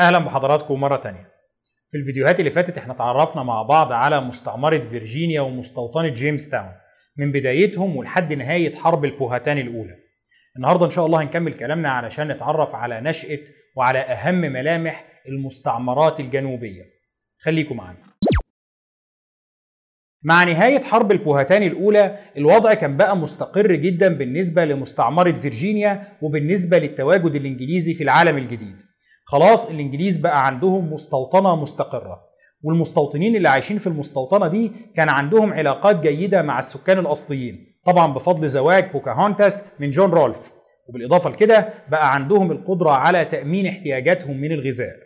أهلا بحضراتكم مرة تانية. في الفيديوهات اللي فاتت إحنا تعرفنا مع بعض على مستعمرة فيرجينيا ومستوطنة جيمس تاون من بدايتهم ولحد نهاية حرب البوهتان الأولى. النهارده إن شاء الله هنكمل كلامنا علشان نتعرف على نشأة وعلى أهم ملامح المستعمرات الجنوبية. خليكم معانا. مع نهاية حرب البوهتان الأولى الوضع كان بقى مستقر جدا بالنسبة لمستعمرة فيرجينيا وبالنسبة للتواجد الإنجليزي في العالم الجديد. خلاص الإنجليز بقى عندهم مستوطنة مستقرة. والمستوطنين اللي عايشين في المستوطنة دي كان عندهم علاقات جيدة مع السكان الأصليين. طبعا بفضل زواج بوكاهونتاس من جون رولف. وبالإضافة لكده بقى عندهم القدرة على تأمين احتياجاتهم من الغذاء.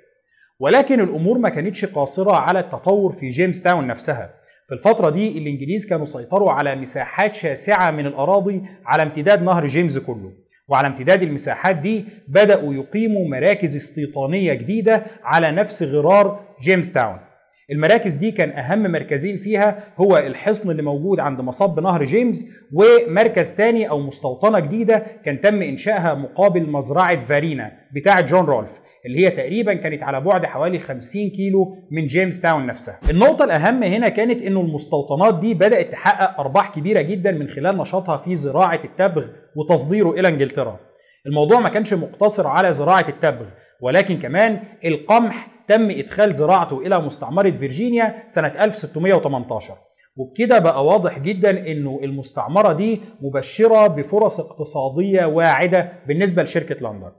ولكن الأمور ما كانتش قاصرة على التطور في جيمس تاون نفسها. في الفترة دي الإنجليز كانوا سيطروا على مساحات شاسعة من الأراضي على امتداد نهر جيمس كله. وعلى امتداد المساحات دي بدأوا يقيموا مراكز استيطانية جديدة على نفس غرار جيمس تاون. المراكز دي كان أهم مركزين فيها هو الحصن اللي موجود عند مصب نهر جيمس ومركز تاني أو مستوطنة جديدة كان تم إنشائها مقابل مزرعة فارينا بتاعة جون رولف اللي هي تقريبا كانت على بعد حوالي 50 كيلو من جيمس تاون نفسها. النقطة الأهم هنا كانت إنه المستوطنات دي بدأت تحقق أرباح كبيرة جدا من خلال نشاطها في زراعة التبغ وتصديره إلى إنجلترا. الموضوع ما كانش مقتصر على زراعة التبغ ولكن كمان القمح تم إدخال زراعته إلى مستعمرة فيرجينيا سنة 1618 وبكده بقى واضح جدا إنه المستعمرة دي مبشرة بفرص اقتصادية واعدة بالنسبة لشركة لندن.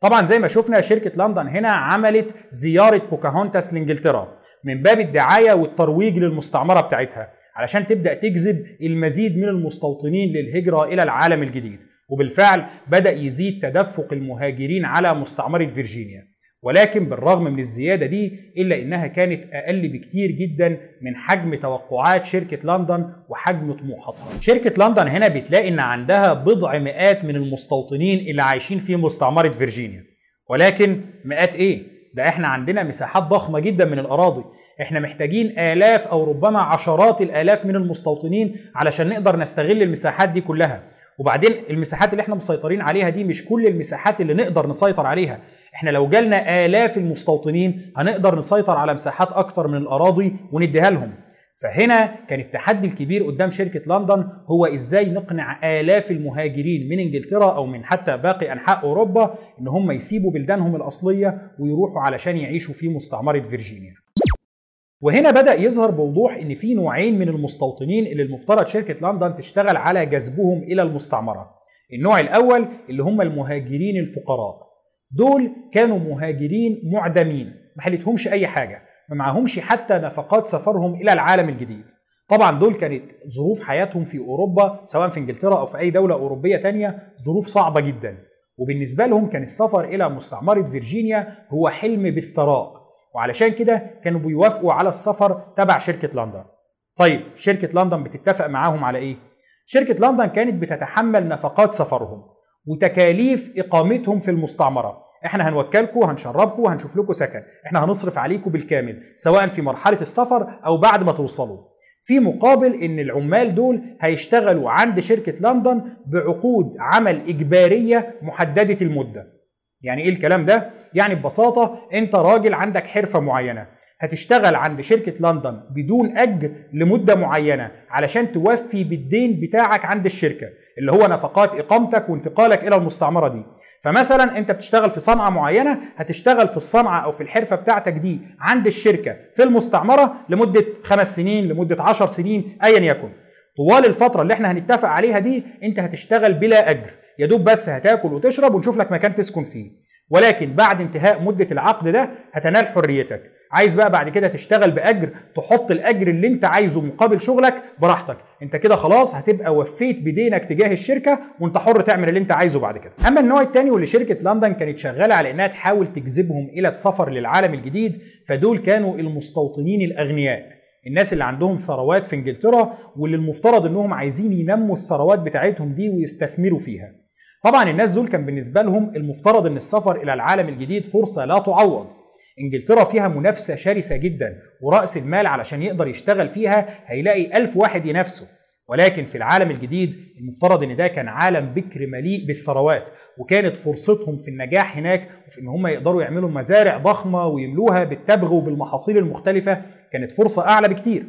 طبعا زي ما شفنا شركة لندن هنا عملت زيارة بوكاهونتاس لإنجلترا من باب الدعاية والترويج للمستعمرة بتاعتها علشان تبدأ تجذب المزيد من المستوطنين للهجرة إلى العالم الجديد. وبالفعل بدأ يزيد تدفق المهاجرين على مستعمرة فيرجينيا. ولكن بالرغم من الزيادة دي إلا إنها كانت أقل بكتير جدا من حجم توقعات شركة لندن وحجم طموحاتها. شركة لندن هنا بتلاقي إن عندها بضع مئات من المستوطنين اللي عايشين في مستعمرة فيرجينيا. ولكن مئات إيه؟ ده إحنا عندنا مساحات ضخمة جدا من الأراضي. إحنا محتاجين آلاف أو ربما عشرات الآلاف من المستوطنين علشان نقدر نستغل المساحات دي كلها. وبعدين المساحات اللي إحنا مسيطرين عليها دي مش كل المساحات اللي نقدر نسيطر عليها إحنا لو جالنا آلاف المستوطنين هنقدر نسيطر على مساحات أكتر من الأراضي ونديها لهم فهنا كان التحدي الكبير قدام شركة لندن هو إزاي نقنع آلاف المهاجرين من إنجلترا أو من حتى باقي أنحاء أوروبا إن هم يسيبوا بلدانهم الأصلية ويروحوا علشان يعيشوا في مستعمرة فيرجينيا. وهنا بدأ يظهر بوضوح إن في نوعين من المستوطنين اللي المفترض شركة لندن تشتغل على جذبهم إلى المستعمرة. النوع الأول اللي هم المهاجرين الفقراء. دول كانوا مهاجرين معدمين ما حلتهمش أي حاجة ما معهمش حتى نفقات سفرهم إلى العالم الجديد طبعا دول كانت ظروف حياتهم في أوروبا سواء في إنجلترا أو في أي دولة أوروبية تانية ظروف صعبة جدا وبالنسبة لهم كان السفر إلى مستعمرة فيرجينيا هو حلم بالثراء وعلشان كده كانوا بيوافقوا على السفر تبع شركة لندن. طيب شركة لندن بتتفق معاهم على إيه؟ شركة لندن كانت بتتحمل نفقات سفرهم وتكاليف إقامتهم في المستعمرة. إحنا هنوكلكم وهنشربكم وهنشوف لكم سكن. إحنا هنصرف عليكم بالكامل سواء في مرحلة السفر أو بعد ما توصلوا. في مقابل إن العمال دول هيشتغلوا عند شركة لندن بعقود عمل إجبارية محددة المدة. يعني إيه الكلام ده؟ يعني ببساطة أنت راجل عندك حرفة معينة. هتشتغل عند شركة لندن بدون أجر لمدة معينة علشان توفي بالدين بتاعك عند الشركة اللي هو نفقات إقامتك وانتقالك إلى المستعمرة دي. فمثلا أنت بتشتغل في صنعة معينة هتشتغل في الصنعة أو في الحرفة بتاعتك دي عند الشركة في المستعمرة لمدة خمس سنين لمدة عشر سنين أيا يكن. طوال الفترة اللي إحنا هنتفق عليها دي أنت هتشتغل بلا أجر. يا دوب بس هتاكل وتشرب ونشوف لك مكان تسكن فيه. ولكن بعد انتهاء مدة العقد ده هتنال حريتك. عايز بقى بعد كده تشتغل بأجر تحط الأجر اللي انت عايزه مقابل شغلك براحتك. انت كده خلاص هتبقى وفيت بدينك تجاه الشركة وانت حر تعمل اللي انت عايزه بعد كده. أما النوع الثاني واللي شركة لندن كانت شغالة على إنها تحاول تجذبهم إلى السفر للعالم الجديد فدول كانوا المستوطنين الأغنياء. الناس اللي عندهم ثروات في إنجلترا واللي المفترض إنهم عايزين ينموا الثروات بتاعتهم دي ويستثمروا فيها. طبعا الناس دول كان بالنسبة لهم المفترض إن السفر إلى العالم الجديد فرصة لا تعوض. إنجلترا فيها منافسة شرسة جدا ورأس المال علشان يقدر يشتغل فيها هيلاقي ألف واحد ينافسه. ولكن في العالم الجديد المفترض إن ده كان عالم بكر مليء بالثروات وكانت فرصتهم في النجاح هناك وفي إن هم يقدروا يعملوا مزارع ضخمة ويملوها بالتبغ وبالمحاصيل المختلفة كانت فرصة أعلى بكتير.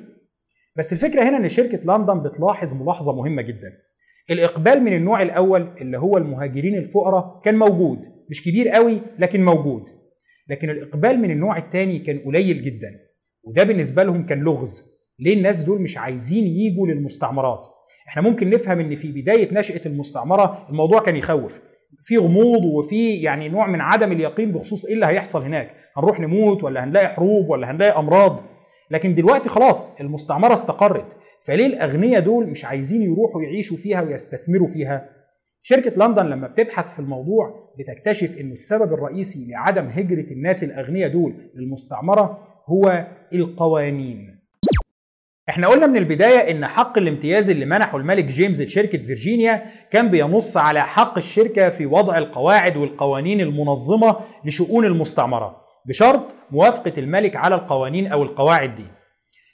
بس الفكرة هنا إن شركة لندن بتلاحظ ملاحظة مهمة جدا. الإقبال من النوع الأول اللي هو المهاجرين الفقراء كان موجود مش كبير قوي لكن موجود. لكن الإقبال من النوع الثاني كان قليل جدا وده بالنسبة لهم كان لغز. ليه الناس دول مش عايزين يجوا للمستعمرات؟ إحنا ممكن نفهم إن في بداية نشأة المستعمرة الموضوع كان يخوف. في غموض وفي يعني نوع من عدم اليقين بخصوص إيه اللي هيحصل هناك. هنروح نموت ولا هنلاقي حروب ولا هنلاقي أمراض؟ لكن دلوقتي خلاص المستعمرة استقرت. فليه الاغنياء دول مش عايزين يروحوا يعيشوا فيها ويستثمروا فيها؟ شركة لندن لما بتبحث في الموضوع بتكتشف أن السبب الرئيسي لعدم هجرة الناس الأغنياء دول للمستعمرة هو القوانين. إحنا قلنا من البداية إن حق الامتياز اللي منحه الملك جيمس لشركة فيرجينيا كان بينص على حق الشركة في وضع القواعد والقوانين المنظمة لشؤون المستعمرة. بشرط موافقة الملك على القوانين أو القواعد دي.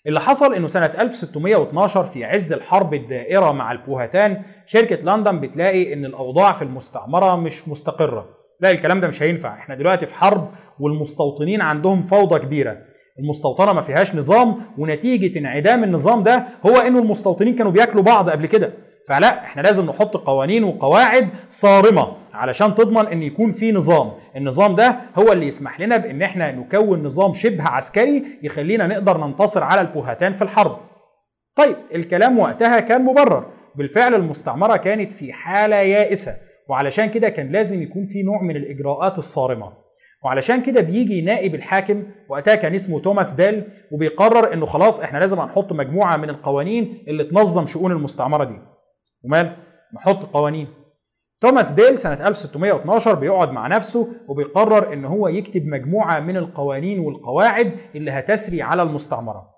اللي حصل إنه سنة 1612 في عز الحرب الدائرة مع البوهتان شركة لندن بتلاقي إن الأوضاع في المستعمرة مش مستقرة. لا الكلام ده مش هينفع. إحنا دلوقتي في حرب والمستوطنين عندهم فوضى كبيرة. المستوطنة ما فيهاش نظام ونتيجة انعدام النظام ده هو إنه المستوطنين كانوا بياكلوا بعض قبل كده. فلا إحنا لازم نحط قوانين وقواعد صارمة علشان تضمن إن يكون في نظام. النظام ده هو اللي يسمح لنا بإن إحنا نكون نظام شبه عسكري يخلينا نقدر ننتصر على البوهتان في الحرب. طيب الكلام وقتها كان مبرر. بالفعل المستعمرة كانت في حالة يائسة وعلشان كده كان لازم يكون في نوع من الإجراءات الصارمة. وعلشان كده بيجي نائب الحاكم وقتها كان اسمه توماس ديل وبيقرر إنه خلاص إحنا لازم هنحط مجموعة من القوانين اللي تنظم شؤون المستعمرة دي. ومال؟ نحط قوانين. توماس ديل سنة 1612 بيقعد مع نفسه وبيقرر إن هو يكتب مجموعة من القوانين والقواعد اللي هتسري على المستعمرة.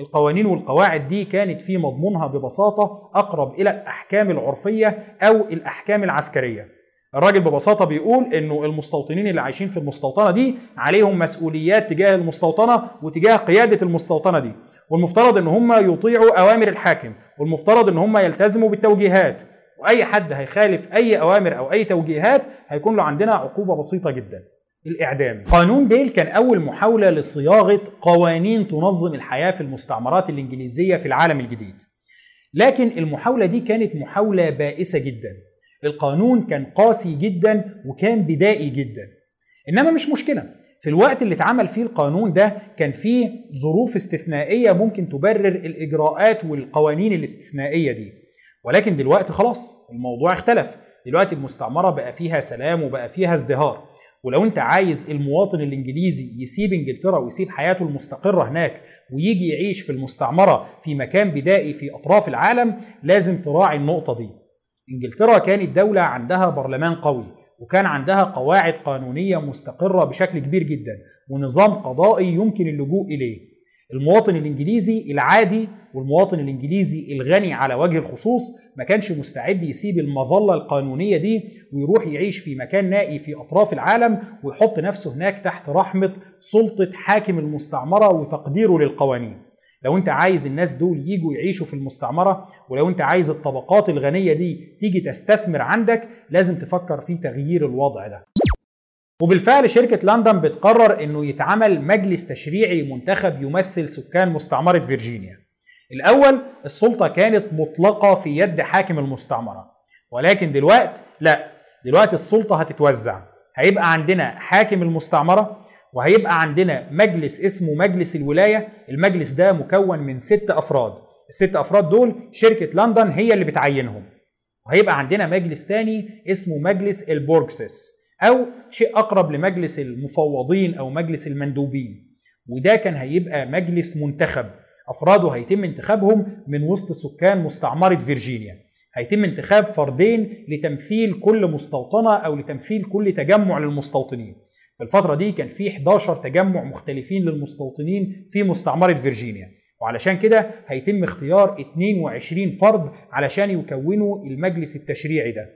القوانين والقواعد دي كانت في مضمونها ببساطة أقرب إلى الأحكام العرفية أو الأحكام العسكرية. الراجل ببساطة بيقول إنه المستوطنين اللي عايشين في المستوطنة دي عليهم مسؤوليات تجاه المستوطنة وتجاه قيادة المستوطنة دي. والمفترض إن هم يطيعوا أوامر الحاكم والمفترض إن هم يلتزموا بالتوجيهات. وأي حد هيخالف أي أوامر أو أي توجيهات هيكون له عندنا عقوبة بسيطة جدا. الإعدام. قانون ديل كان أول محاولة لصياغة قوانين تنظم الحياة في المستعمرات الإنجليزية في العالم الجديد. لكن المحاولة دي كانت محاولة بائسة جدا. القانون كان قاسي جدا وكان بدائي جدا. إنما مش مشكلة. في الوقت اللي اتعمل فيه القانون ده كان فيه ظروف استثنائية ممكن تبرر الإجراءات والقوانين الاستثنائية دي. ولكن دلوقتي خلاص الموضوع اختلف. دلوقتي المستعمرة بقى فيها سلام وبقى فيها ازدهار. ولو انت عايز المواطن الإنجليزي يسيب إنجلترا ويسيب حياته المستقرة هناك ويجي يعيش في المستعمرة في مكان بدائي في أطراف العالم لازم تراعي النقطة دي. إنجلترا كانت دولة عندها برلمان قوي. وكان عندها قواعد قانونية مستقرة بشكل كبير جدا ونظام قضائي يمكن اللجوء إليه. المواطن الإنجليزي العادي والمواطن الإنجليزي الغني على وجه الخصوص ما كانش مستعد يسيب المظلة القانونية دي ويروح يعيش في مكان نائي في أطراف العالم ويحط نفسه هناك تحت رحمة سلطة حاكم المستعمرة وتقديره للقوانين. لو انت عايز الناس دول يجوا يعيشوا في المستعمرة ولو انت عايز الطبقات الغنية دي تيجي تستثمر عندك لازم تفكر في تغيير الوضع ده. وبالفعل شركة لندن بتقرر إنه يتعمل مجلس تشريعي منتخب يمثل سكان مستعمرة فيرجينيا. الأول السلطة كانت مطلقة في يد حاكم المستعمرة. ولكن دلوقتي لا دلوقتي السلطة هتتوزع. هيبقى عندنا حاكم المستعمرة وهيبقى عندنا مجلس اسمه مجلس الولاية. المجلس ده مكون من ست أفراد. الست أفراد دول شركة لندن هي اللي بتعينهم. وهيبقى عندنا مجلس تاني اسمه مجلس ال Burgesses أو شيء أقرب لمجلس المفوضين أو مجلس المندوبين. وده كان هيبقى مجلس منتخب. أفراده هيتم انتخابهم من وسط سكان مستعمرة فيرجينيا. هيتم انتخاب فردين لتمثيل كل مستوطنة أو لتمثيل كل تجمع للمستوطنين. في الفترة دي كان في 11 تجمع مختلفين للمستوطنين في مستعمرة فيرجينيا. وعلشان كده هيتم اختيار 22 فرد علشان يكونوا المجلس التشريعي ده.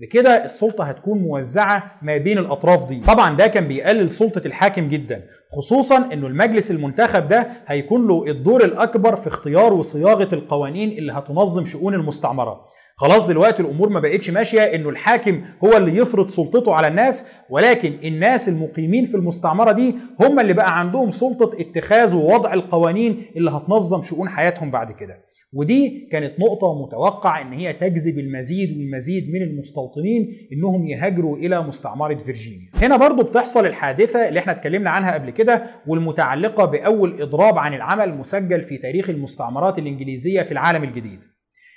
بكده السلطة هتكون موزعة ما بين الأطراف دي. طبعا ده كان بيقلل سلطة الحاكم جدا خصوصا إنه المجلس المنتخب ده هيكون له الدور الأكبر في اختيار وصياغة القوانين اللي هتنظم شؤون المستعمرة. خلاص دلوقتي الأمور ما بقتش ماشية إنه الحاكم هو اللي يفرض سلطته على الناس ولكن الناس المقيمين في المستعمرة دي هم اللي بقى عندهم سلطة اتخاذ ووضع القوانين اللي هتنظم شؤون حياتهم بعد كده ودي كانت نقطة متوقع إن هي تجذب المزيد والمزيد من المستوطنين إنهم يهاجروا إلى مستعمرة فيرجينيا. هنا برضو بتحصل الحادثة اللي إحنا اتكلمنا عنها قبل كده والمتعلقة بأول إضراب عن العمل مسجل في تاريخ المستعمرات الإنجليزية في العالم الجديد.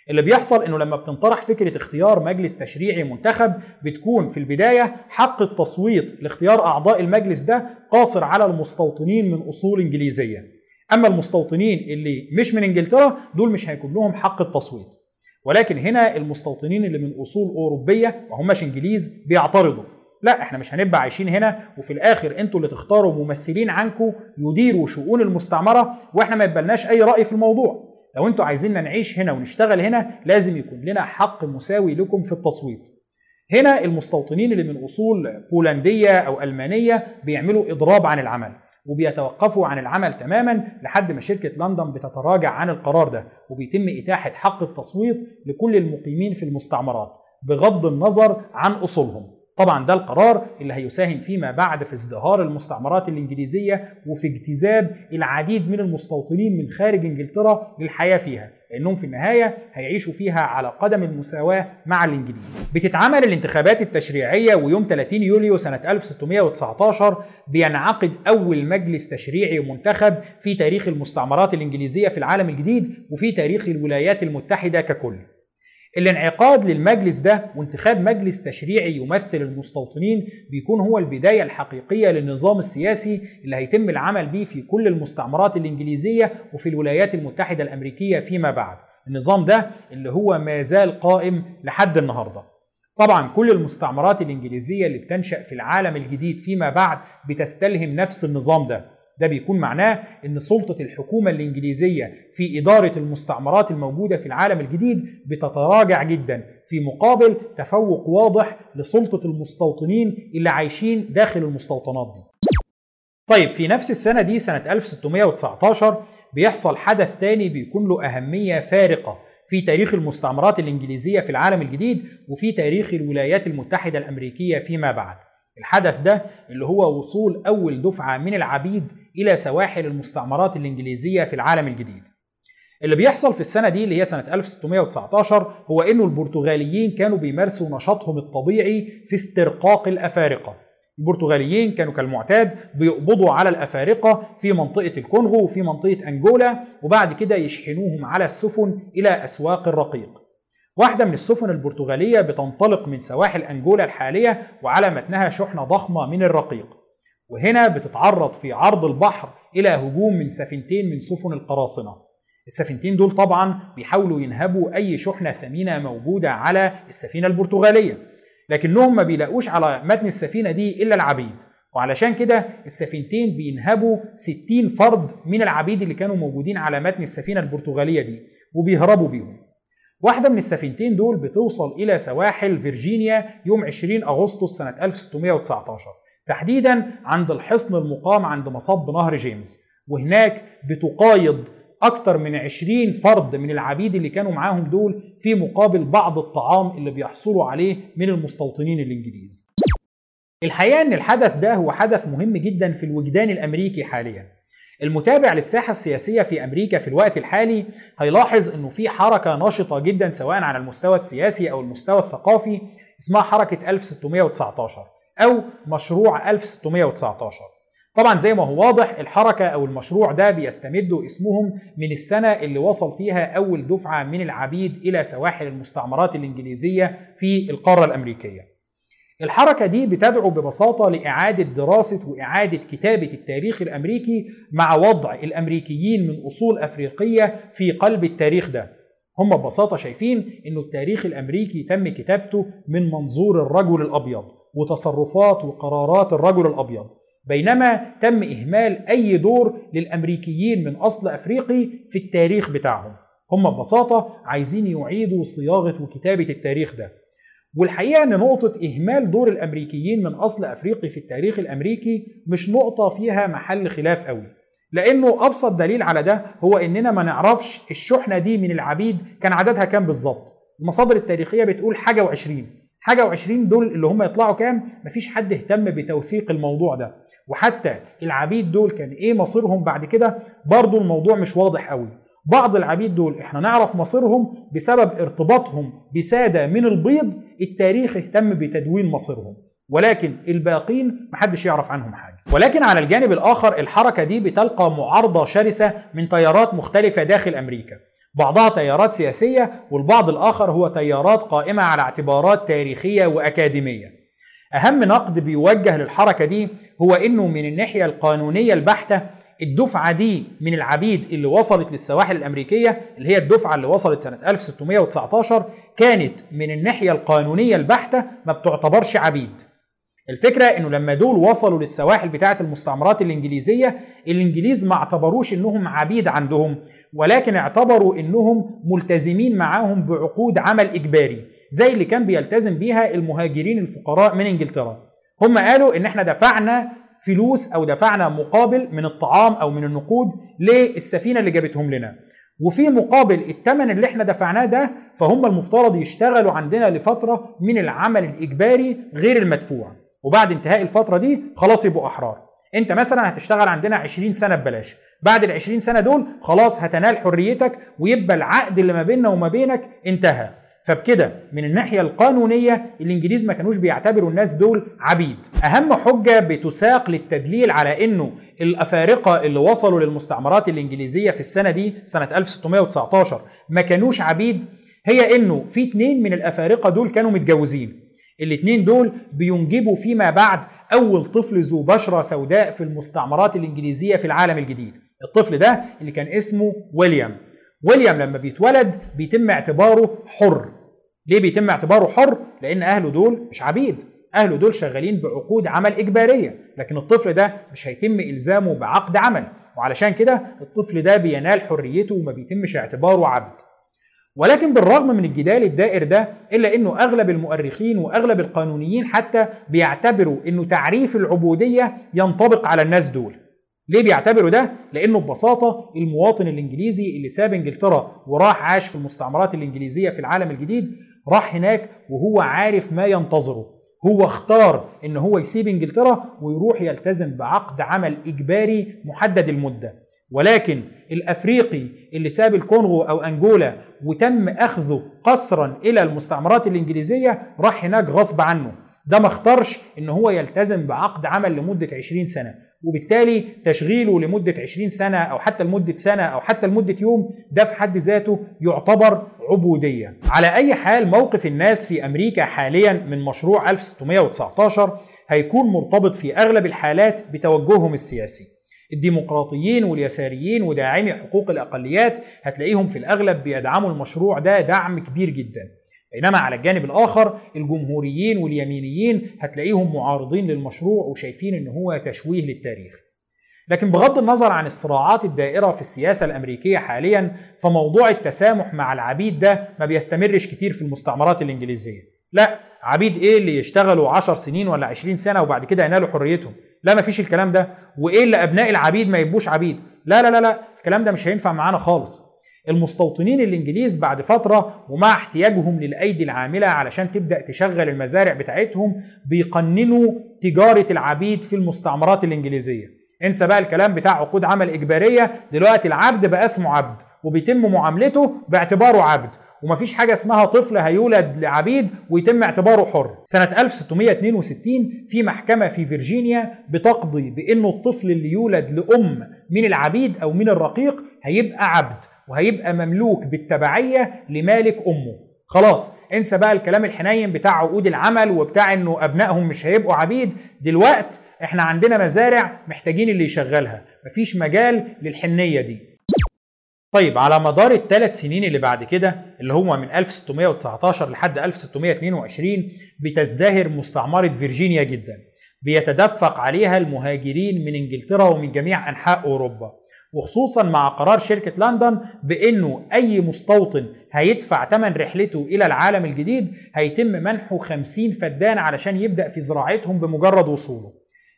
اللي بيحصل إنه لما بتنطرح فكرة اختيار مجلس تشريعي منتخب بتكون في البداية حق التصويت لاختيار أعضاء المجلس ده قاصر على المستوطنين من أصول إنجليزية. أما المستوطنين اللي مش من إنجلترا دول مش هيكون لهم حق التصويت. ولكن هنا المستوطنين اللي من أصول أوروبية وهمش إنجليز بيعترضوا. لا إحنا مش هنبقى عايشين هنا وفي الآخر أنتوا اللي تختاروا ممثلين عنكم يديروا شؤون المستعمرة وإحنا ما يبقالناش أي رأي في الموضوع. لو أنتوا عايزيننا نعيش هنا ونشتغل هنا لازم يكون لنا حق مساوي لكم في التصويت. هنا المستوطنين اللي من أصول بولندية أو ألمانية بيعملوا إضراب عن العمل وبيتوقفوا عن العمل تماما لحد ما شركة لندن بتتراجع عن القرار ده وبيتم إتاحة حق التصويت لكل المقيمين في المستعمرات بغض النظر عن أصولهم. طبعا ده القرار اللي هيساهم فيما بعد في ازدهار المستعمرات الإنجليزية وفي اجتذاب العديد من المستوطنين من خارج إنجلترا للحياة فيها لأنهم في النهاية هيعيشوا فيها على قدم المساواة مع الإنجليز. بتتعمل الانتخابات التشريعية ويوم 30 يوليو سنة 1619 بينعقد أول مجلس تشريعي منتخب في تاريخ المستعمرات الإنجليزية في العالم الجديد وفي تاريخ الولايات المتحدة ككل. الانعقاد للمجلس ده وانتخاب مجلس تشريعي يمثل المستوطنين بيكون هو البداية الحقيقية للنظام السياسي اللي هيتم العمل به في كل المستعمرات الإنجليزية وفي الولايات المتحدة الأمريكية فيما بعد. النظام ده اللي هو ما زال قائم لحد النهارده. طبعا كل المستعمرات الإنجليزية اللي بتنشأ في العالم الجديد فيما بعد بتستلهم نفس النظام ده. ده بيكون معناه إن سلطة الحكومة الإنجليزية في إدارة المستعمرات الموجودة في العالم الجديد بتتراجع جدا في مقابل تفوق واضح لسلطة المستوطنين اللي عايشين داخل المستوطنات دي. طيب في نفس السنة دي سنة 1619 بيحصل حدث تاني بيكون له أهمية فارقة في تاريخ المستعمرات الإنجليزية في العالم الجديد وفي تاريخ الولايات المتحدة الأمريكية فيما بعد. الحدث ده اللي هو وصول أول دفعة من العبيد إلى سواحل المستعمرات الإنجليزية في العالم الجديد. اللي بيحصل في السنة دي اللي هي سنة 1619 هو إنه البرتغاليين كانوا بيمارسوا نشاطهم الطبيعي في استرقاق الأفارقة. البرتغاليين كانوا كالمعتاد بيقبضوا على الأفارقة في منطقة الكونغو وفي منطقة أنجولا وبعد كده يشحنوهم على السفن إلى أسواق الرقيق. واحدة من السفن البرتغالية بتنطلق من سواحل أنجولا الحالية وعلى متنها شحنة ضخمة من الرقيق. وهنا بتتعرض في عرض البحر إلى هجوم من سفينتين من سفن القراصنة. السفينتين دول طبعا بيحاولوا ينهبوا أي شحنة ثمينة موجودة على السفينة البرتغالية. لكنهم ما بيلاقوش على متن السفينة دي إلا العبيد. وعلشان كده السفينتين بينهبوا 60 فرد من العبيد اللي كانوا موجودين على متن السفينة البرتغالية دي وبيهربوا بيهم. واحدة من السفينتين دول بتوصل إلى سواحل فيرجينيا يوم 20 أغسطس سنة 1619 تحديدا عند الحصن المقام عند مصب نهر جيمس. وهناك بتقايض أكثر من 20 فرد من العبيد اللي كانوا معاهم دول في مقابل بعض الطعام اللي بيحصلوا عليه من المستوطنين الإنجليز. الحقيقة أن الحدث ده هو حدث مهم جدا في الوجدان الأمريكي حاليا. المتابع للساحة السياسية في أمريكا في الوقت الحالي هيلاحظ أنه في حركة نشطة جدا سواء على المستوى السياسي أو المستوى الثقافي اسمها حركة 1619 أو مشروع 1619 طبعا زي ما هو واضح الحركة أو المشروع ده بيستمدوا اسمهم من السنة اللي وصل فيها أول دفعة من العبيد إلى سواحل المستعمرات الإنجليزية في القارة الأمريكية. الحركة دي بتدعو ببساطة لإعادة دراسة وإعادة كتابة التاريخ الأمريكي مع وضع الأمريكيين من أصول أفريقية في قلب التاريخ ده. هم ببساطة شايفين إنه التاريخ الأمريكي تم كتابته من منظور الرجل الأبيض وتصرفات وقرارات الرجل الأبيض. بينما تم إهمال أي دور للأمريكيين من أصل أفريقي في التاريخ بتاعهم. هم ببساطة عايزين يعيدوا صياغة وكتابة التاريخ ده. والحقيقة أن نقطة إهمال دور الأمريكيين من أصل أفريقي في التاريخ الأمريكي مش نقطة فيها محل خلاف قوي. لأنه أبسط دليل على ده هو إننا ما نعرفش الشحنة دي من العبيد كان عددها كام بالظبط. المصادر التاريخية بتقول حاجة وعشرين. حاجة وعشرين دول اللي هم يطلعوا كام؟ مفيش حد اهتم بتوثيق الموضوع ده. وحتى العبيد دول كان إيه مصيرهم بعد كده؟ برضو الموضوع مش واضح قوي. بعض العبيد دول إحنا نعرف مصيرهم بسبب ارتباطهم بسادة من البيض التاريخ اهتم بتدوين مصيرهم. ولكن الباقين محدش يعرف عنهم حاجة. ولكن على الجانب الآخر الحركة دي بتلقى معارضة شرسة من تيارات مختلفة داخل أمريكا. بعضها تيارات سياسية والبعض الآخر هو تيارات قائمة على اعتبارات تاريخية وأكاديمية. أهم نقد بيوجه للحركة دي هو إنه من الناحية القانونية البحتة الدفعة دي من العبيد اللي وصلت للسواحل الأمريكية اللي هي الدفعة اللي وصلت سنة 1619 كانت من الناحية القانونية البحتة ما بتعتبرش عبيد. الفكرة إنه لما دول وصلوا للسواحل بتاعة المستعمرات الإنجليزية الإنجليز ما اعتبروش إنهم عبيد عندهم ولكن اعتبروا إنهم ملتزمين معاهم بعقود عمل إجباري زي اللي كان بيلتزم بيها المهاجرين الفقراء من إنجلترا. هم قالوا إن إحنا دفعنا فلوس أو دفعنا مقابل من الطعام أو من النقود للسفينة اللي جابتهم لنا. وفي مقابل الثمن اللي إحنا دفعناه ده فهم المفترض يشتغلوا عندنا لفترة من العمل الإجباري غير المدفوع. وبعد انتهاء الفترة دي خلاص يبقوا أحرار. أنت مثلا هتشتغل عندنا 20 سنة ببلاش. بعد ال 20 سنة دول خلاص هتنال حريتك ويبقى العقد اللي ما بيننا وما بينك انتهى. فبكده من الناحية القانونية الإنجليز ما كانوش بيعتبروا الناس دول عبيد. أهم حجة بتساق للتدليل على أنه الأفارقة اللي وصلوا للمستعمرات الإنجليزية في السنة دي سنة 1619 ما كانوش عبيد هي أنه في اتنين من الأفارقة دول كانوا متجوزين. الاثنين دول بينجبوا فيما بعد أول طفل ذو بشرة سوداء في المستعمرات الإنجليزية في العالم الجديد. الطفل ده اللي كان اسمه ويليام. ويليام لما بيتولد بيتم اعتباره حر. ليه بيتم اعتباره حر؟ لأن أهله دول مش عبيد. أهله دول شغالين بعقود عمل إجبارية لكن الطفل ده مش هيتم إلزامه بعقد عمل. وعلشان كده الطفل ده بينال حريته وما بيتمش اعتباره عبد. ولكن بالرغم من الجدال الدائر ده إلا إنه أغلب المؤرخين وأغلب القانونيين حتى بيعتبروا إنه تعريف العبودية ينطبق على الناس دول. ليه بيعتبروا ده؟ لأنه ببساطة المواطن الإنجليزي اللي ساب إنجلترا وراح عاش في المستعمرات الإنجليزية في العالم الجديد راح هناك وهو عارف ما ينتظره. هو اختار إن هو يسيب إنجلترا ويروح يلتزم بعقد عمل إجباري محدد المدة. ولكن الأفريقي اللي ساب الكونغو أو انجولا وتم أخذه قسرا إلى المستعمرات الإنجليزية راح هناك غصب عنه. ده ما اختارش إن هو يلتزم بعقد عمل لمدة 20 سنة وبالتالي تشغيله لمدة 20 سنة أو حتى لمدة سنة أو حتى لمدة يوم ده في حد ذاته يعتبر عبودية. على أي حال موقف الناس في أمريكا حاليا من مشروع 1619 هيكون مرتبط في أغلب الحالات بتوجههم السياسي. الديمقراطيين واليساريين وداعمي حقوق الأقليات هتلاقيهم في الأغلب بيدعموا المشروع ده دعم كبير جدا بينما على الجانب الآخر الجمهوريين واليمينيين هتلاقيهم معارضين للمشروع وشايفين إن هو تشويه للتاريخ. لكن بغض النظر عن الصراعات الدائرة في السياسة الأمريكية حاليا فموضوع التسامح مع العبيد ده ما بيستمرش كتير في المستعمرات الإنجليزية. لا عبيد إيه اللي يشتغلوا 10 سنين ولا 20 سنة وبعد كده ينالوا حريتهم؟ لا مفيش الكلام ده. وإيه اللي أبناء العبيد ما يبقوش عبيد؟ لا لا لا لا الكلام ده مش هينفع معانا خالص. المستوطنين الإنجليز بعد فترة ومع احتياجهم للأيدي العاملة علشان تبدأ تشغل المزارع بتاعتهم بيقننوا تجارة العبيد في المستعمرات الإنجليزية. انسى بقى الكلام بتاع عقود عمل إجبارية دلوقتي العبد بقى اسمه عبد وبيتم معاملته باعتباره عبد ومفيش حاجة اسمها طفل هيولد لعبيد ويتم اعتباره حر. سنة 1662 في محكمة في فيرجينيا بتقضي بأنه الطفل اللي يولد لأم من العبيد أو من الرقيق هيبقى عبد. وهيبقى مملوك بالتبعية لمالك أمه. خلاص انسى بقى الكلام الحنين بتاع عقود العمل وبتاع إنه أبنائهم مش هيبقوا عبيد. دلوقت إحنا عندنا مزارع محتاجين اللي يشغلها. مفيش مجال للحنية دي. طيب على مدار الثلاث سنين اللي بعد كده اللي هو من 1619 لحد 1622 بتزدهر مستعمرة فيرجينيا جدا. بيتدفق عليها المهاجرين من إنجلترا ومن جميع أنحاء أوروبا. وخصوصا مع قرار شركة لندن بأنه أي مستوطن هيدفع ثمن رحلته إلى العالم الجديد هيتم منحه 50 فدان علشان يبدأ في زراعتهم بمجرد وصوله.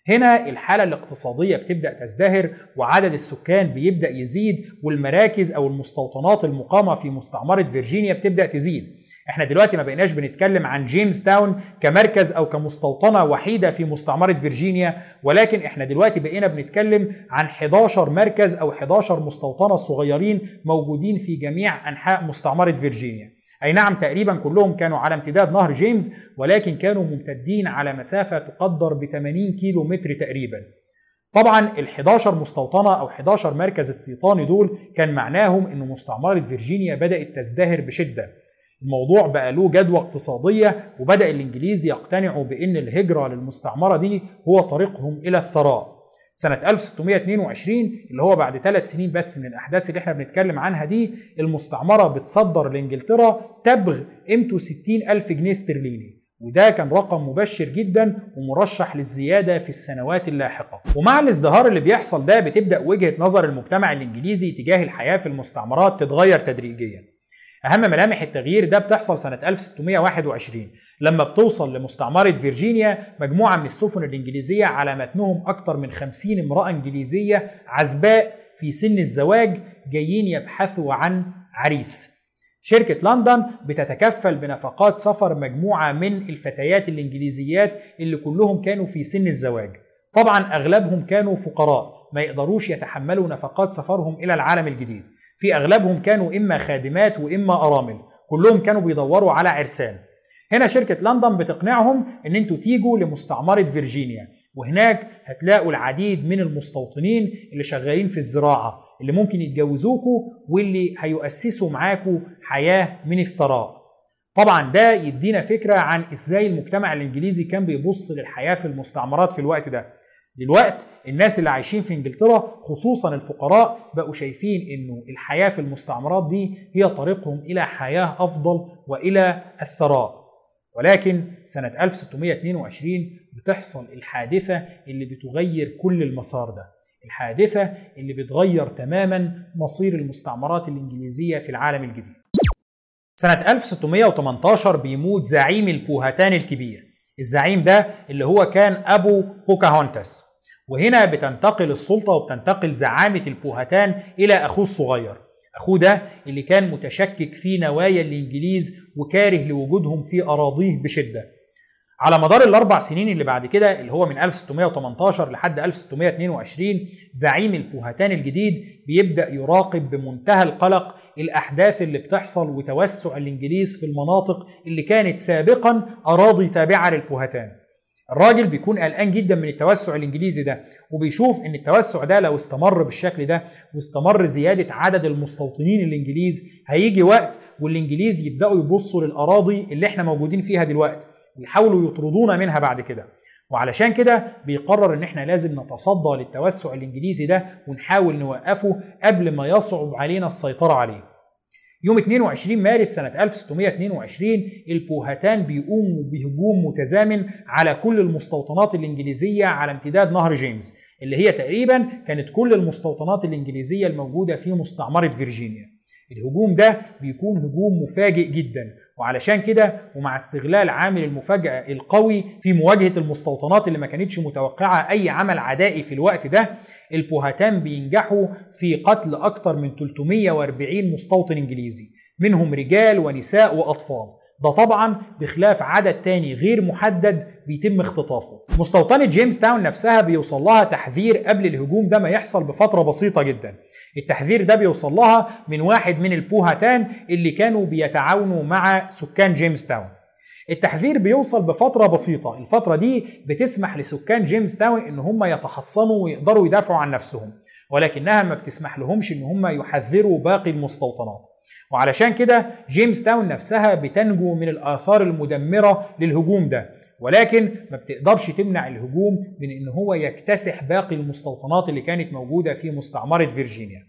هنا الحالة الاقتصادية بتبدأ تزدهر وعدد السكان بيبدأ يزيد والمراكز أو المستوطنات المقامة في مستعمرة فيرجينيا بتبدأ تزيد. إحنا دلوقتي ما بقيناش بنتكلم عن جيمس تاون كمركز أو كمستوطنة وحيدة في مستعمرة فيرجينيا ولكن إحنا دلوقتي بقينا بنتكلم عن 11 مركز أو 11 مستوطنة صغيرين موجودين في جميع أنحاء مستعمرة فيرجينيا. أي نعم تقريبا كلهم كانوا على امتداد نهر جيمس ولكن كانوا ممتدين على مسافة تقدر ب 80 كيلو متر تقريبا. طبعا ال 11 مستوطنة أو 11 مركز استيطاني دول كان معناهم إن مستعمرة فيرجينيا بدأت تزدهر بشدة. الموضوع بقى له جدوى اقتصادية وبدأ الإنجليز يقتنعوا بأن الهجرة للمستعمرة دي هو طريقهم إلى الثراء. سنة 1622 اللي هو بعد ثلاث سنين بس من الأحداث اللي إحنا بنتكلم عنها دي المستعمرة بتصدر لإنجلترا تبغ قيمته 60 ألف جنيه استرليني. وده كان رقم مبشر جدا ومرشح للزيادة في السنوات اللاحقة. ومع الازدهار اللي بيحصل ده بتبدأ وجهة نظر المجتمع الإنجليزي تجاه الحياة في المستعمرات تتغير تدريجيا. أهم ملامح التغيير ده بتحصل سنة 1621 لما بتوصل لمستعمرة فيرجينيا مجموعة من السفن الإنجليزية على متنهم أكثر من 50 امرأة إنجليزية عزباء في سن الزواج جايين يبحثوا عن عريس. شركة لندن بتتكفل بنفقات سفر مجموعة من الفتيات الإنجليزيات اللي كلهم كانوا في سن الزواج. طبعا أغلبهم كانوا فقراء ما يقدروش يتحملوا نفقات سفرهم إلى العالم الجديد. في أغلبهم كانوا إما خادمات وإما أرامل. كلهم كانوا بيدوروا على عرسان. هنا شركة لندن بتقنعهم إن أنتوا تيجوا لمستعمرة فيرجينيا. وهناك هتلاقوا العديد من المستوطنين اللي شغالين في الزراعة اللي ممكن يتجوزوكوا واللي هيؤسسوا معاكوا حياة من الثراء. طبعا ده يدينا فكرة عن إزاي المجتمع الإنجليزي كان بيبص للحياة في المستعمرات في الوقت ده. دلوقت الناس اللي عايشين في إنجلترا خصوصا الفقراء بقوا شايفين إنه الحياة في المستعمرات دي هي طريقهم إلى حياة أفضل وإلى الثراء. ولكن سنة 1622 بتحصل الحادثة اللي بتغير كل المسار ده. الحادثة اللي بتغير تماما مصير المستعمرات الإنجليزية في العالم الجديد. سنة 1618 بيموت زعيم البوهتان الكبير. الزعيم ده اللي هو كان أبو بوكاهونتاس وهنا بتنتقل السلطة وبتنتقل زعامة البوهتان إلى أخوه الصغير. أخوه ده اللي كان متشكك في نوايا الإنجليز وكاره لوجودهم في أراضيه بشدة. على مدار الأربع سنين اللي بعد كده اللي هو من 1618 لحد 1622 زعيم البوهتان الجديد بيبدأ يراقب بمنتهى القلق الأحداث اللي بتحصل وتوسع الإنجليز في المناطق اللي كانت سابقا أراضي تابعة للبوهتان الراجل بيكون قلقان جدا من التوسع الإنجليزي ده وبيشوف إن التوسع ده لو استمر بالشكل ده واستمر زيادة عدد المستوطنين الإنجليز هيجي وقت والإنجليز يبدأوا يبصوا للأراضي اللي إحنا موجودين فيها دلوقتي. ويحاولوا يطردونا منها بعد كده. وعلشان كده بيقرر إن إحنا لازم نتصدى للتوسع الإنجليزي ده ونحاول نوقفه قبل ما يصعب علينا السيطرة عليه. يوم 22 مارس سنة 1622 البوهتان بيقوموا بهجوم متزامن على كل المستوطنات الإنجليزية على امتداد نهر جيمس اللي هي تقريبا كانت كل المستوطنات الإنجليزية الموجودة في مستعمرة فيرجينيا. الهجوم ده بيكون هجوم مفاجئ جدا. وعلشان كده ومع استغلال عامل المفاجأة القوي في مواجهة المستوطنات اللي ما كانتش متوقعة أي عمل عدائي في الوقت ده البوهتان بينجحوا في قتل أكثر من 340 مستوطن إنجليزي منهم رجال ونساء وأطفال. ده طبعا بخلاف عدد تاني غير محدد بيتم اختطافه. مستوطنة جيمس تاون نفسها بيوصل لها تحذير قبل الهجوم ده ما يحصل بفترة بسيطة جدا. التحذير ده بيوصل لها من واحد من البوهتان اللي كانوا بيتعاونوا مع سكان جيمس تاون التحذير بيوصل بفترة بسيطة. الفترة دي بتسمح لسكان جيمس تاون إن هم يتحصنوا ويقدروا يدافعوا عن نفسهم ولكنها ما بتسمح لهمش إن هم يحذروا باقي المستوطنات. وعلشان كده جيمس تاون نفسها بتنجو من الآثار المدمرة للهجوم ده. ولكن ما بتقدرش تمنع الهجوم من إن هو يكتسح باقي المستوطنات اللي كانت موجودة في مستعمرة فيرجينيا.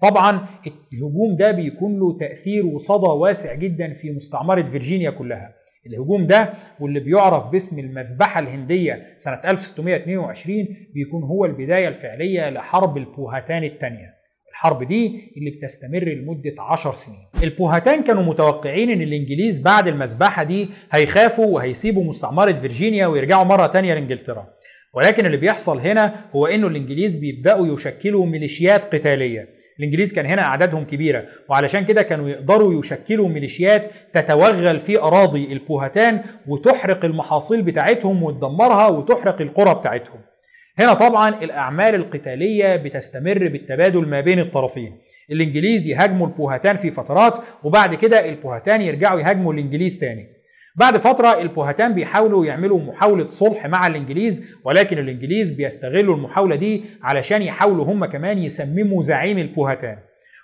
طبعا الهجوم ده بيكون له تأثير وصدى واسع جدا في مستعمرة فيرجينيا كلها. الهجوم ده واللي بيعرف باسم المذبحة الهندية سنة 1622 بيكون هو البداية الفعلية لحرب البوهاتان الثانية الحرب دي اللي بتستمر لمدة عشر سنين. البوهاتان كانوا متوقعين إن الإنجليز بعد المذبحة دي هيخافوا وهيسيبوا مستعمرة فيرجينيا ويرجعوا مرة تانية لإنجلترا. ولكن اللي بيحصل هنا هو إنه الإنجليز بيبدأوا يشكلوا ميليشيات قتالية. الإنجليز كان هنا أعدادهم كبيرة وعلشان كده كانوا يقدروا يشكلوا ميليشيات تتوغل في أراضي البوهتان وتحرق المحاصيل بتاعتهم وتدمرها وتحرق القرى بتاعتهم. هنا طبعا الأعمال القتالية بتستمر بالتبادل ما بين الطرفين. الانجليز يهاجموا البوهتان في فترات وبعد كده البوهتان يرجعوا يهاجموا الإنجليز تاني. بعد فترة البوهتان بيحاولوا يعملوا محاولة صلح مع الإنجليز ولكن الإنجليز بيستغلوا المحاولة دي علشان يحاولوا هم كمان يسمموا زعيم البوهتان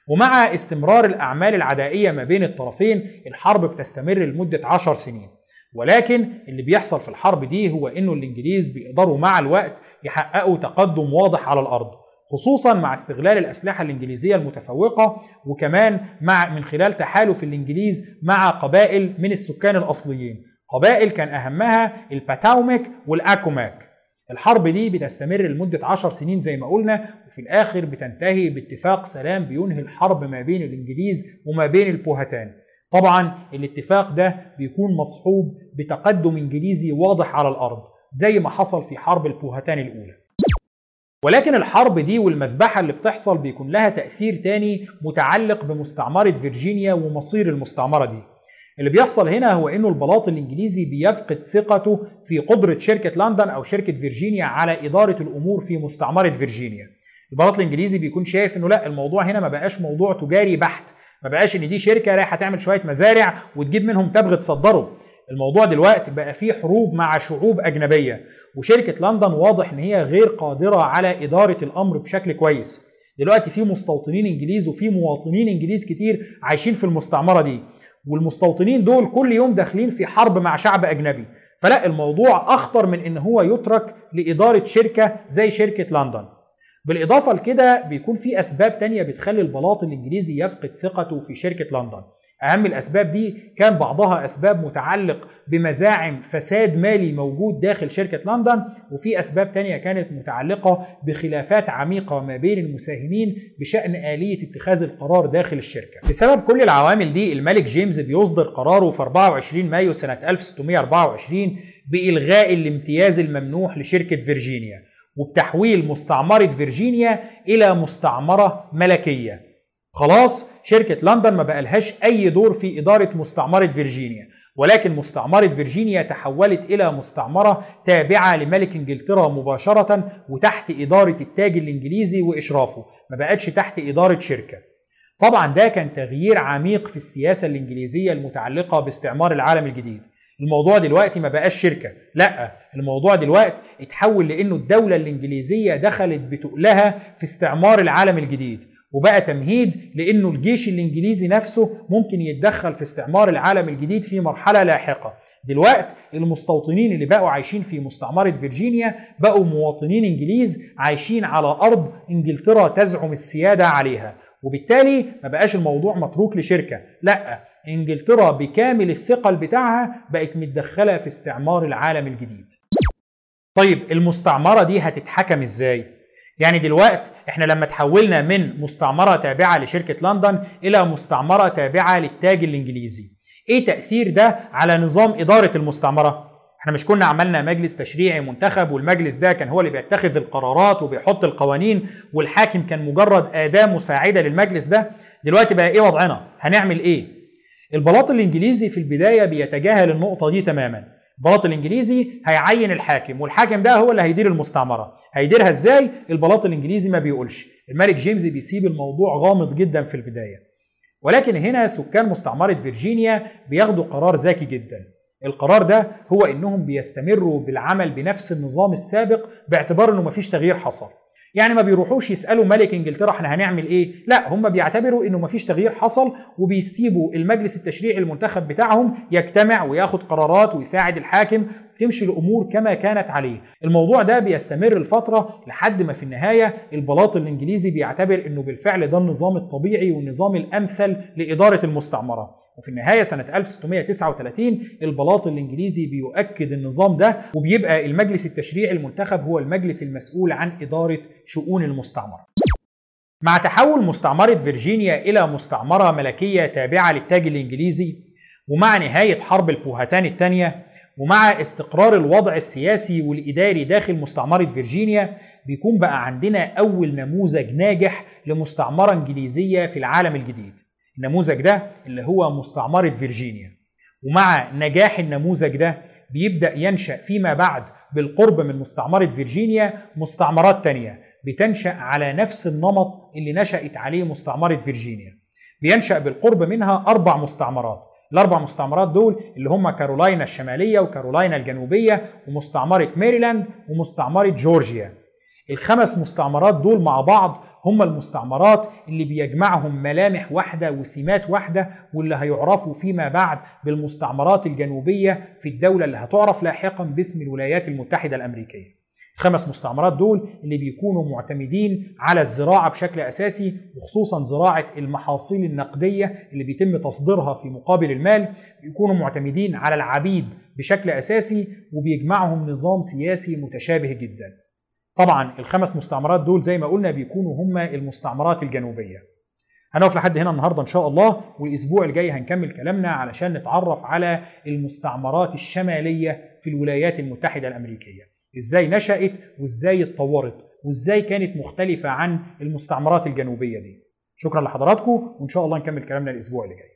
ومع استمرار الأعمال العدائية ما بين الطرفين الحرب بتستمر لمدة عشر سنين. ولكن اللي بيحصل في الحرب دي هو إنه الإنجليز بيقدروا مع الوقت يحققوا تقدم واضح على الأرض خصوصا مع استغلال الأسلحة الإنجليزية المتفوقة وكمان مع من خلال تحالف الإنجليز مع قبائل من السكان الأصليين. قبائل كان أهمها الباتاوميك والأكوماك. الحرب دي بتستمر لمدة عشر سنين زي ما قلنا وفي الآخر بتنتهي باتفاق سلام بينهي الحرب ما بين الإنجليز وما بين البوهتان طبعا الاتفاق ده بيكون مصحوب بتقدم إنجليزي واضح على الأرض زي ما حصل في حرب البوهتان الأولى. ولكن الحرب دي والمذبحة اللي بتحصل بيكون لها تأثير تاني متعلق بمستعمرة فيرجينيا ومصير المستعمرة دي. اللي بيحصل هنا هو إنه البلاط الإنجليزي بيفقد ثقته في قدرة شركة لندن أو شركة فيرجينيا على إدارة الأمور في مستعمرة فيرجينيا. البلاط الإنجليزي بيكون شايف إنه لا الموضوع هنا ما بقاش موضوع تجاري بحت. ما بقاش ان دي شركة رايحة تعمل شوية مزارع وتجيب منهم تبغ تصدره. الموضوع دلوقتي بقى فيه حروب مع شعوب أجنبية وشركة لندن واضح إن هي غير قادرة على إدارة الأمر بشكل كويس. دلوقتي في مستوطنين إنجليز وفي مواطنين إنجليز كتير عايشين في المستعمرة دي والمستوطنين دول كل يوم داخلين في حرب مع شعب أجنبي. فلا الموضوع أخطر من إن هو يترك لإدارة شركة زي شركة لندن. بالإضافة لكده بيكون في أسباب تانية بتخلي البلاط الإنجليزي يفقد ثقته في شركة لندن. أهم الأسباب دي كان بعضها أسباب متعلق بمزاعم فساد مالي موجود داخل شركة لندن وفي أسباب تانية كانت متعلقة بخلافات عميقة ما بين المساهمين بشأن آلية اتخاذ القرار داخل الشركة. بسبب كل العوامل دي الملك جيمس بيصدر قراره في 24 مايو سنة 1624 بإلغاء الامتياز الممنوح لشركة فيرجينيا. وبتحويل مستعمرة فيرجينيا إلى مستعمرة ملكية. خلاص شركة لندن ما بقالهاش أي دور في إدارة مستعمرة فيرجينيا. ولكن مستعمرة فيرجينيا تحولت إلى مستعمرة تابعة لملك إنجلترا مباشرة وتحت إدارة التاج الإنجليزي وإشرافه. ما بقتش تحت إدارة شركة. طبعا ده كان تغيير عميق في السياسة الإنجليزية المتعلقة باستعمار العالم الجديد. الموضوع دلوقتي ما بقاش شركة. لا الموضوع دلوقتي اتحول لأنه الدولة الإنجليزية دخلت بتقلها في استعمار العالم الجديد وبقى تمهيد لأنه الجيش الإنجليزي نفسه ممكن يتدخل في استعمار العالم الجديد في مرحلة لاحقة. دلوقتي المستوطنين اللي بقوا عايشين في مستعمرة فيرجينيا بقوا مواطنين إنجليز عايشين على أرض إنجلترا تزعم السيادة عليها وبالتالي ما بقاش الموضوع متروك لشركة. لا إنجلترا بكامل الثقل بتاعها بقت متدخلة في استعمار العالم الجديد. طيب المستعمرة دي هتتحكم إزاي؟ يعني دلوقت إحنا لما تحولنا من مستعمرة تابعة لشركة لندن إلى مستعمرة تابعة للتاج الإنجليزي. إيه تأثير ده على نظام إدارة المستعمرة؟ إحنا مش كنا عملنا مجلس تشريعي منتخب والمجلس ده كان هو اللي بيتخذ القرارات وبيحط القوانين والحاكم كان مجرد أداة مساعدة للمجلس ده. دلوقتي بقى إيه وضعنا؟ هنعمل إيه؟ البلاط الإنجليزي في البداية بيتجاهل النقطة دي تماما. البلاط الإنجليزي هيعين الحاكم والحاكم ده هو اللي هيدير المستعمرة. هيديرها إزاي؟ البلاط الإنجليزي ما بيقولش. الملك جيمس بيسيب الموضوع غامض جدا في البداية. ولكن هنا سكان مستعمرة فيرجينيا بياخدوا قرار ذكي جدا. القرار ده هو إنهم بيستمروا بالعمل بنفس النظام السابق باعتبار إنه مفيش تغيير حصل. يعني ما بيروحوش يسألوا ملك انجلترا إحنا هنعمل إيه؟ لا هم بيعتبروا إنه ما فيش تغيير حصل وبيسيبوا المجلس التشريعي المنتخب بتاعهم يجتمع وياخد قرارات ويساعد الحاكم تمشي الأمور كما كانت عليه. الموضوع ده بيستمر الفترة لحد ما في النهاية البلاط الإنجليزي بيعتبر إنه بالفعل ده النظام الطبيعي والنظام الأمثل لإدارة المستعمرة. وفي النهاية سنة 1639 البلاط الإنجليزي بيؤكد النظام ده وبيبقى المجلس التشريعي المنتخب هو المجلس المسؤول عن إدارة شؤون المستعمرة. مع تحول مستعمرة فيرجينيا إلى مستعمرة ملكية تابعة للتاج الإنجليزي ومع نهاية حرب البوهتان الثانية ومع استقرار الوضع السياسي والإداري داخل مستعمرة فيرجينيا بيكون بقى عندنا أول نموذج ناجح لمستعمرة إنجليزية في العالم الجديد. النموذج ده اللي هو مستعمرة فيرجينيا. ومع نجاح النموذج ده بيبدأ ينشأ فيما بعد بالقرب من مستعمرة فيرجينيا مستعمرات تانية بتنشأ على نفس النمط اللي نشأت عليه مستعمرة فيرجينيا. بينشأ بالقرب منها أربع مستعمرات. الأربع مستعمرات دول اللي هم كارولاينا الشمالية وكارولاينا الجنوبية ومستعمرة ميريلاند ومستعمرة جورجيا. الخمس مستعمرات دول مع بعض هم المستعمرات اللي بيجمعهم ملامح واحدة وسمات واحدة واللي هيعرفوا فيما بعد بالمستعمرات الجنوبية في الدولة اللي هتعرف لاحقا باسم الولايات المتحدة الأمريكية. الخمس مستعمرات دول اللي بيكونوا معتمدين على الزراعة بشكل أساسي وخصوصا زراعة المحاصيل النقدية اللي بيتم تصديرها في مقابل المال. بيكونوا معتمدين على العبيد بشكل أساسي وبيجمعهم نظام سياسي متشابه جدا. طبعا الخمس مستعمرات دول زي ما قلنا بيكونوا هم المستعمرات الجنوبية. هنقف لحد هنا النهارده إن شاء الله والأسبوع الجاي هنكمل كلامنا علشان نتعرف على المستعمرات الشمالية في الولايات المتحدة الأمريكية. إزاي نشأت وإزاي اتطورت وإزاي كانت مختلفة عن المستعمرات الجنوبية دي. شكرا لحضراتكم وإن شاء الله نكمل كلامنا الأسبوع اللي جاي.